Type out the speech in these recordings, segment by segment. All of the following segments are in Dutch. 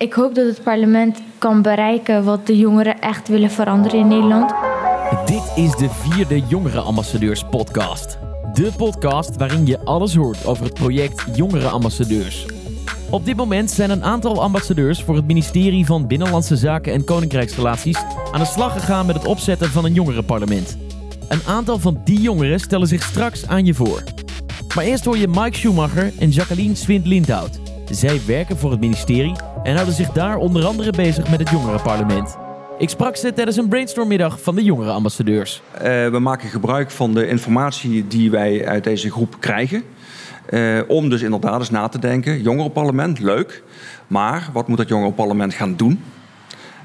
Ik hoop dat het parlement kan bereiken wat de jongeren echt willen veranderen in Nederland. Dit is de vierde Jongerenambassadeurs podcast. De podcast waarin je alles hoort over het project Jongerenambassadeurs. Op dit moment zijn een aantal ambassadeurs voor het ministerie van Binnenlandse Zaken en Koninkrijksrelaties aan de slag gegaan met het opzetten van een jongerenparlement. Een aantal van die jongeren stellen zich straks aan je voor. Maar eerst hoor je Mike Schumacher en Jacqueline Swint-Lindhout. Zij werken voor het ministerie en houden zich daar onder andere bezig met het jongerenparlement. Ik sprak ze tijdens een brainstormmiddag van de jongerenambassadeurs. Uh, we maken gebruik van de informatie die wij uit deze groep krijgen. Uh, om dus inderdaad eens na te denken, jongerenparlement, leuk. Maar wat moet dat jongerenparlement gaan doen?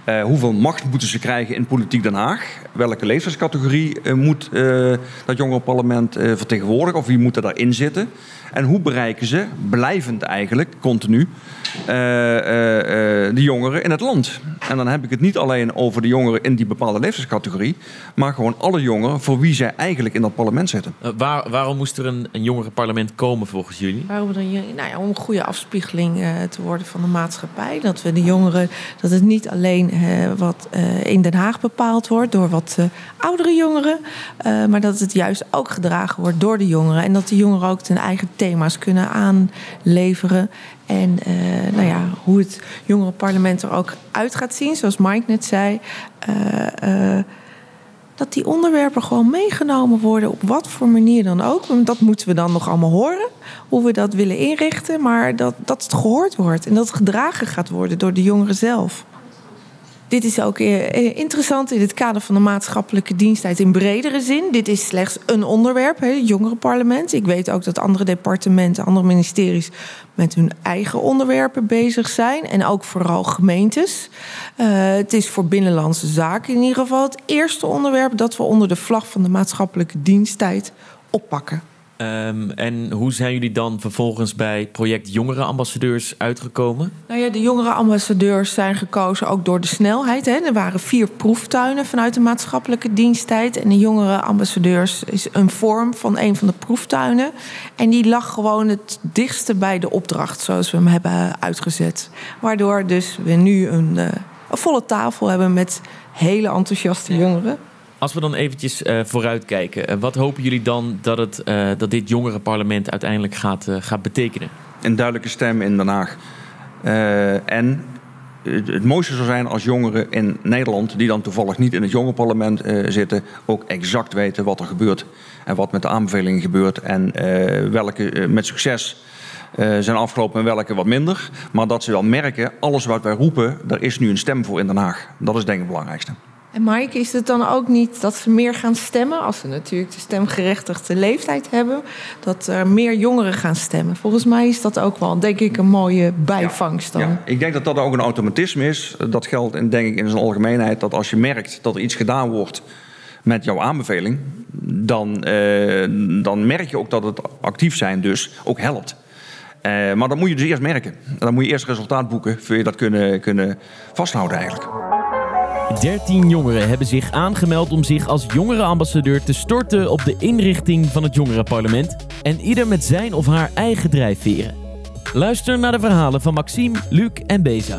Uh, hoeveel macht moeten ze krijgen in politiek Den Haag? Welke leeftijdscategorie uh, moet uh, dat jongerenparlement vertegenwoordigen? Of wie moet er daarin zitten? En hoe bereiken ze, blijvend eigenlijk, continu, de jongeren in het land? En dan heb ik het niet alleen over de jongeren in die bepaalde leeftijdscategorie, maar gewoon alle jongeren voor wie zij eigenlijk in dat parlement zitten. Waar, waarom moest er een, een jongerenparlement komen volgens jullie? Waarom een, nou ja, om een goede afspiegeling te worden van de maatschappij. Dat we de jongeren, dat het niet alleen uh, wat uh, in Den Haag bepaald wordt door wat uh, oudere jongeren. maar dat het juist ook gedragen wordt door de jongeren. En dat de jongeren ook hun eigen thema's kunnen aanleveren. En nou ja, hoe het jongerenparlement er ook uit gaat zien, zoals Mike net zei. dat die onderwerpen gewoon meegenomen worden op wat voor manier dan ook. Dat moeten we dan nog allemaal horen, hoe we dat willen inrichten. Maar dat, dat het gehoord wordt en dat het gedragen gaat worden door de jongeren zelf. Dit is ook eh, interessant in het kader van de maatschappelijke diensttijd in bredere zin. Dit is slechts een onderwerp, het jongerenparlement. Ik weet ook dat andere departementen, andere ministeries met hun eigen onderwerpen bezig zijn. En ook vooral gemeentes. Uh, het is voor Binnenlandse Zaken in ieder geval het eerste onderwerp dat we onder de vlag van de maatschappelijke diensttijd oppakken. Um, en hoe zijn jullie dan vervolgens bij project Jongerenambassadeurs uitgekomen? Nou ja, de Jongerenambassadeurs zijn gekozen ook door de snelheid. Hè. Er waren vier proeftuinen vanuit de maatschappelijke diensttijd. En de Jongerenambassadeurs is een vorm van een van de proeftuinen. En die lag gewoon het dichtste bij de opdracht, zoals we hem hebben uitgezet. Waardoor dus we nu een, uh, een volle tafel hebben met hele enthousiaste jongeren. Als we dan eventjes uh, vooruitkijken, uh, wat hopen jullie dan dat, het, uh, dat dit jongerenparlement uiteindelijk gaat, gaat betekenen? Een duidelijke stem in Den Haag. en het, het, mooiste zou zijn als jongeren in Nederland, die dan toevallig niet in het jongerenparlement zitten, ook exact weten wat er gebeurt. En wat met de aanbevelingen gebeurt. En welke met succes zijn afgelopen en welke wat minder. Maar dat ze wel merken, alles wat wij roepen, daar is nu een stem voor in Den Haag. Dat is denk ik het belangrijkste. En Mike, is het dan ook niet dat ze meer gaan stemmen als ze natuurlijk de stemgerechtigde leeftijd hebben, dat er meer jongeren gaan stemmen? Volgens mij is dat ook wel, denk ik, een mooie bijvangst dan. Ja, ik denk dat dat ook een automatisme is. Dat geldt, denk ik, in zijn algemeenheid, dat als je merkt dat er iets gedaan wordt met jouw aanbeveling, dan, eh, dan merk je ook dat het actief zijn dus ook helpt. Uh, maar dat moet je dus eerst merken. Dan moet je eerst resultaat boeken, voor je dat kunnen, kunnen vasthouden eigenlijk. 13 jongeren hebben zich aangemeld om zich als jongerenambassadeur te storten op de inrichting van het jongerenparlement. En ieder met zijn of haar eigen drijfveren. Luister naar de verhalen van Maxime, Luc en Beza.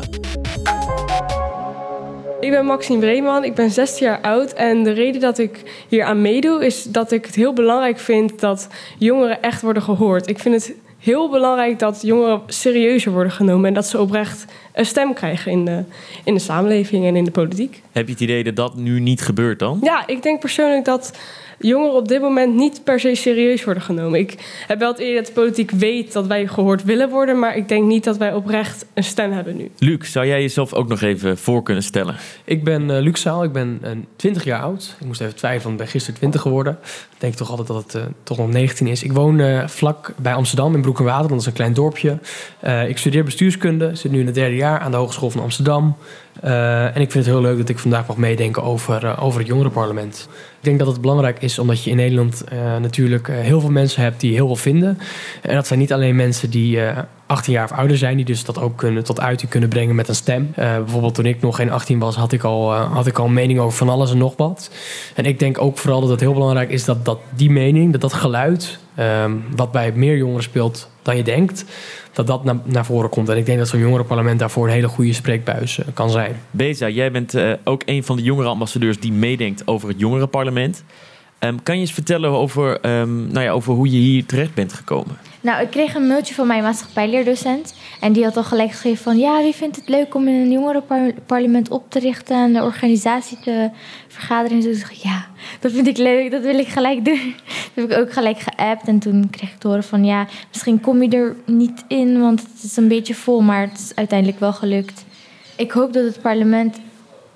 Ik ben Maxime Breeman, ik ben 16 jaar oud. En de reden dat ik hier aan meedoe is dat ik het heel belangrijk vind dat jongeren echt worden gehoord. Ik vind het heel belangrijk dat jongeren serieuzer worden genomen en dat ze oprecht een stem krijgen in de, in de samenleving en in de politiek. Heb je het idee dat dat nu niet gebeurt dan? Ja, ik denk persoonlijk dat jongeren op dit moment niet per se serieus worden genomen. Ik heb wel het idee dat de politiek weet dat wij gehoord willen worden, maar ik denk niet dat wij oprecht een stem hebben nu. Luc, zou jij jezelf ook nog even voor kunnen stellen? Ik ben uh, Luc Zaal, ik ben uh, 20 jaar oud. Ik moest even twijfelen, ik ben gisteren 20 geworden. Ik denk toch altijd dat het uh, toch nog 19 is. Ik woon uh, vlak bij Amsterdam in Broek en Water, dat is een klein dorpje. Uh, ik studeer bestuurskunde, zit nu in het derde jaar aan de Hogeschool van Amsterdam. Uh, en ik vind het heel leuk dat ik vandaag mag meedenken over, uh, over het jongerenparlement. Ik denk dat het belangrijk is omdat je in Nederland uh, natuurlijk heel veel mensen hebt die heel veel vinden. En dat zijn niet alleen mensen die 18 jaar of ouder zijn, die dus dat ook kunnen, tot uiting kunnen brengen met een stem. bijvoorbeeld toen ik nog geen 18 was, had ik, al, had ik al een mening over van alles en nog wat. En ik denk ook vooral dat het heel belangrijk is dat, dat die mening, dat dat geluid, um, wat bij meer jongeren speelt dan je denkt, dat dat naar, naar voren komt. En ik denk dat zo'n jongerenparlement daarvoor een hele goede spreekbuis eh, kan zijn. Beza, jij bent eh, ook een van de jongerenambassadeurs die meedenkt over het jongerenparlement. Ehm, kan je eens vertellen over, ehm, nou ja, over hoe je hier terecht bent gekomen? Nou, ik kreeg een mailtje van mijn maatschappijleerdocent. En die had al gelijk geschreven van... ja, wie vindt het leuk om in een jongerenparlement op te richten... en de organisatie te vergaderen? En toen dacht ik, ja, dat vind ik leuk, dat wil ik gelijk doen. Heb ik ook gelijk geappt. En toen kreeg ik te horen van... ja, misschien kom je er niet in, want het is een beetje vol... maar het is uiteindelijk wel gelukt. Ik hoop dat het parlement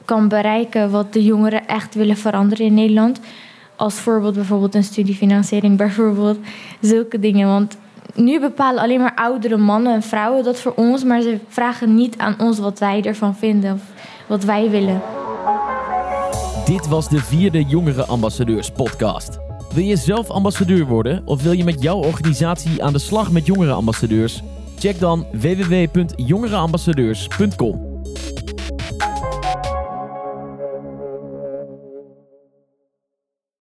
kan bereiken... wat de jongeren echt willen veranderen in Nederland... Als voorbeeld bijvoorbeeld een studiefinanciering, bijvoorbeeld zulke dingen. Want nu bepalen alleen maar oudere mannen en vrouwen dat voor ons, maar ze vragen niet aan ons wat wij ervan vinden of wat wij willen. Dit was de vierde Jongere Ambassadeurs podcast. Wil je zelf ambassadeur worden of wil je met jouw organisatie aan de slag met jongerenambassadeurs? Check dan www.jongerenambassadeurs.com.